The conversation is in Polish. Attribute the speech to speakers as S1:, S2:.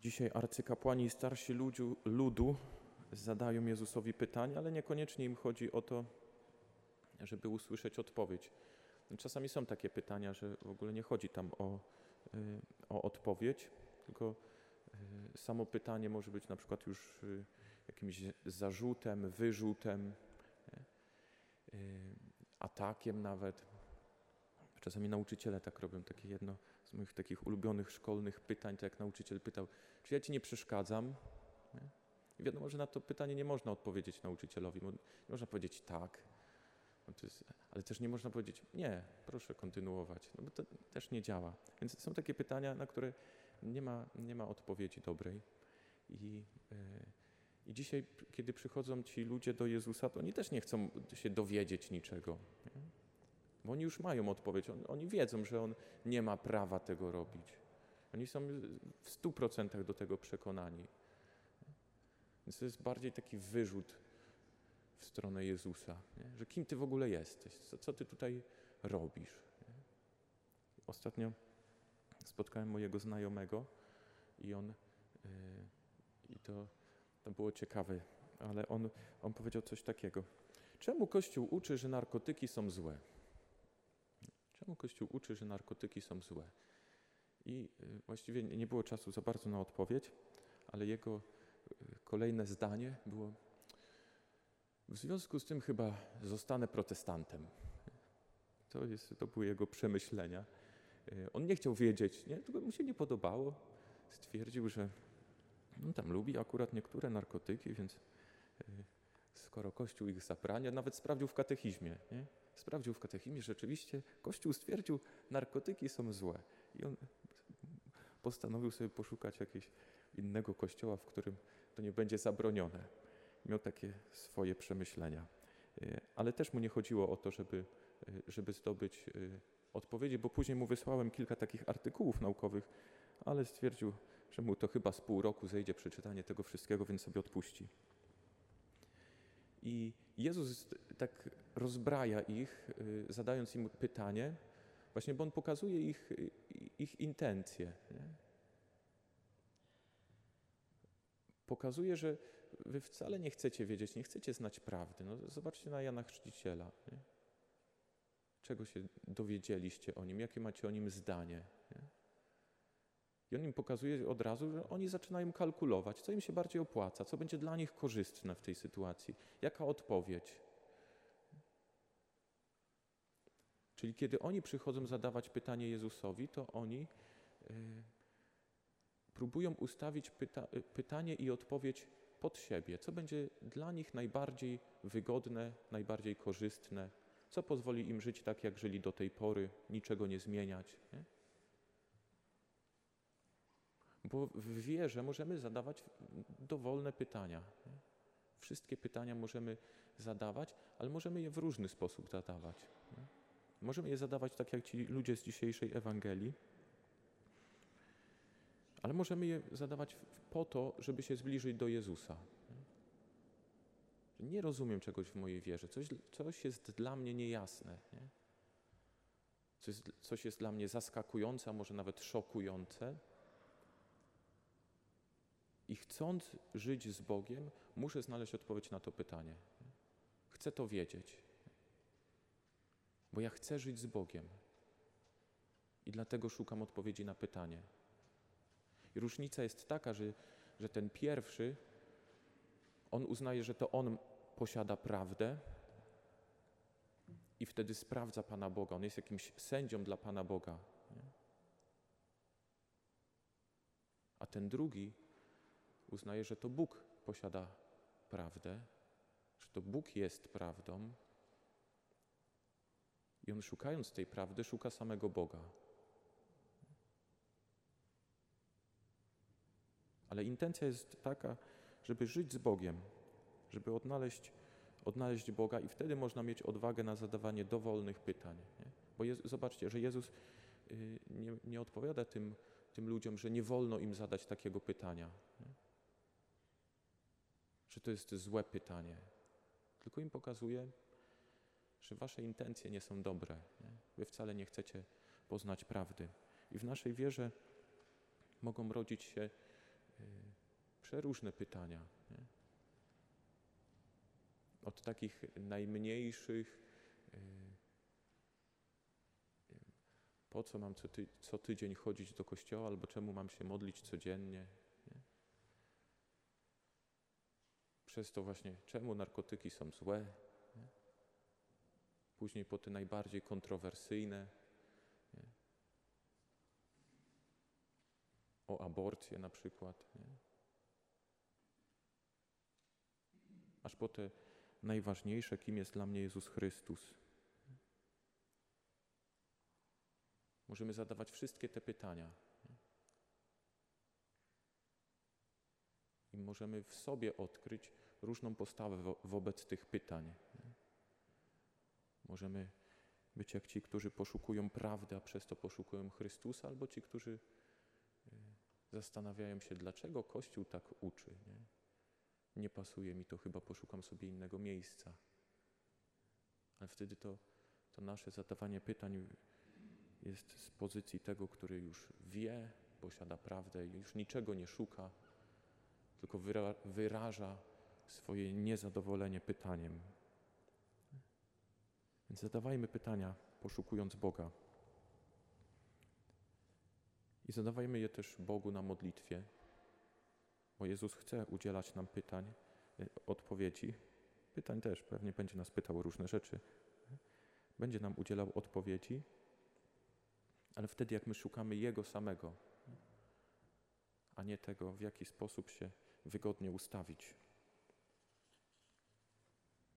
S1: Dzisiaj arcykapłani i starsi ludziu, ludu zadają Jezusowi pytania, ale niekoniecznie im chodzi o to, żeby usłyszeć odpowiedź. Czasami są takie pytania, że w ogóle nie chodzi tam o, y, o odpowiedź, tylko y, samo pytanie może być na przykład już y, jakimś zarzutem, wyrzutem, atakiem nawet. Czasami nauczyciele tak robią. Takie jedno z moich takich ulubionych szkolnych pytań, to jak nauczyciel pytał, czy ja ci nie przeszkadzam? I wiadomo, że na to pytanie nie można odpowiedzieć nauczycielowi. Nie można powiedzieć tak, no jest, ale też nie można powiedzieć nie, proszę kontynuować, no bo to też nie działa. Więc są takie pytania, na które nie ma, nie ma odpowiedzi dobrej. I, yy, I dzisiaj, kiedy przychodzą ci ludzie do Jezusa, to oni też nie chcą się dowiedzieć niczego. Nie? Bo oni już mają odpowiedź, on, oni wiedzą, że on nie ma prawa tego robić. Oni są w stu procentach do tego przekonani. Więc to jest bardziej taki wyrzut w stronę Jezusa, nie? że kim ty w ogóle jesteś, co, co ty tutaj robisz. Nie? Ostatnio spotkałem mojego znajomego i on, yy, i to, to było ciekawe, ale on, on powiedział coś takiego. Czemu Kościół uczy, że narkotyki są złe? Czemu Kościół uczy, że narkotyki są złe? I y, właściwie nie było czasu za bardzo na odpowiedź, ale jego y, kolejne zdanie było: W związku z tym chyba zostanę protestantem. To, jest, to były jego przemyślenia. Y, on nie chciał wiedzieć, nie? tylko mu się nie podobało. Stwierdził, że on tam lubi akurat niektóre narkotyki, więc skoro Kościół ich zabrania, nawet sprawdził w katechizmie. Nie? sprawdził w katechizmie, rzeczywiście Kościół stwierdził, narkotyki są złe. I on postanowił sobie poszukać jakiegoś innego kościoła, w którym to nie będzie zabronione. Miał takie swoje przemyślenia. E, ale też mu nie chodziło o to, żeby, e, żeby zdobyć e, odpowiedzi, bo później mu wysłałem kilka takich artykułów naukowych, ale stwierdził, że mu to chyba z pół roku zejdzie przeczytanie tego wszystkiego, więc sobie odpuści. I Jezus tak rozbraja ich, y, zadając im pytanie, właśnie bo On pokazuje ich, y, ich intencje. Nie? Pokazuje, że wy wcale nie chcecie wiedzieć, nie chcecie znać prawdy. No, zobaczcie na Jana Chrzciciela. Nie? Czego się dowiedzieliście o nim? Jakie macie o nim zdanie? I on im pokazuje od razu, że oni zaczynają kalkulować, co im się bardziej opłaca, co będzie dla nich korzystne w tej sytuacji, jaka odpowiedź. Czyli kiedy oni przychodzą zadawać pytanie Jezusowi, to oni y, próbują ustawić pyta pytanie i odpowiedź pod siebie, co będzie dla nich najbardziej wygodne, najbardziej korzystne, co pozwoli im żyć tak, jak żyli do tej pory, niczego nie zmieniać. Nie? Bo w wierze możemy zadawać dowolne pytania. Wszystkie pytania możemy zadawać, ale możemy je w różny sposób zadawać. Możemy je zadawać tak jak ci ludzie z dzisiejszej Ewangelii, ale możemy je zadawać po to, żeby się zbliżyć do Jezusa. Nie rozumiem czegoś w mojej wierze, coś, coś jest dla mnie niejasne. Nie? Coś, coś jest dla mnie zaskakujące, a może nawet szokujące. I chcąc żyć z Bogiem, muszę znaleźć odpowiedź na to pytanie. Chcę to wiedzieć, bo ja chcę żyć z Bogiem. I dlatego szukam odpowiedzi na pytanie. I różnica jest taka, że, że ten pierwszy, on uznaje, że to on posiada prawdę i wtedy sprawdza Pana Boga. On jest jakimś sędzią dla Pana Boga. Nie? A ten drugi uznaje, że to Bóg posiada prawdę, że to Bóg jest prawdą. I on szukając tej prawdy, szuka samego Boga. Ale intencja jest taka, żeby żyć z Bogiem, żeby odnaleźć, odnaleźć Boga, i wtedy można mieć odwagę na zadawanie dowolnych pytań. Nie? Bo je, zobaczcie, że Jezus y, nie, nie odpowiada tym, tym ludziom, że nie wolno im zadać takiego pytania. Że to jest złe pytanie, tylko im pokazuje, że wasze intencje nie są dobre. Nie? Wy wcale nie chcecie poznać prawdy. I w naszej wierze mogą rodzić się przeróżne pytania. Nie? Od takich najmniejszych, yy, po co mam co, ty, co tydzień chodzić do kościoła, albo czemu mam się modlić codziennie. Nie? Przez to właśnie, czemu narkotyki są złe. Nie? Później po te najbardziej kontrowersyjne. Nie? O aborcję na przykład. Nie? Aż po te najważniejsze, kim jest dla mnie Jezus Chrystus. Możemy zadawać wszystkie te pytania. I możemy w sobie odkryć różną postawę wo wobec tych pytań. Możemy być jak ci, którzy poszukują prawdy, a przez to poszukują Chrystusa, albo ci, którzy zastanawiają się, dlaczego Kościół tak uczy. Nie? nie pasuje mi to, chyba poszukam sobie innego miejsca. Ale wtedy to, to nasze zadawanie pytań jest z pozycji tego, który już wie, posiada prawdę i już niczego nie szuka, tylko wyra wyraża swoje niezadowolenie pytaniem. Więc zadawajmy pytania, poszukując Boga. I zadawajmy je też Bogu na modlitwie, bo Jezus chce udzielać nam pytań, y, odpowiedzi. Pytań też, pewnie będzie nas pytał o różne rzeczy. Będzie nam udzielał odpowiedzi, ale wtedy, jak my szukamy Jego samego, a nie tego, w jaki sposób się wygodnie ustawić.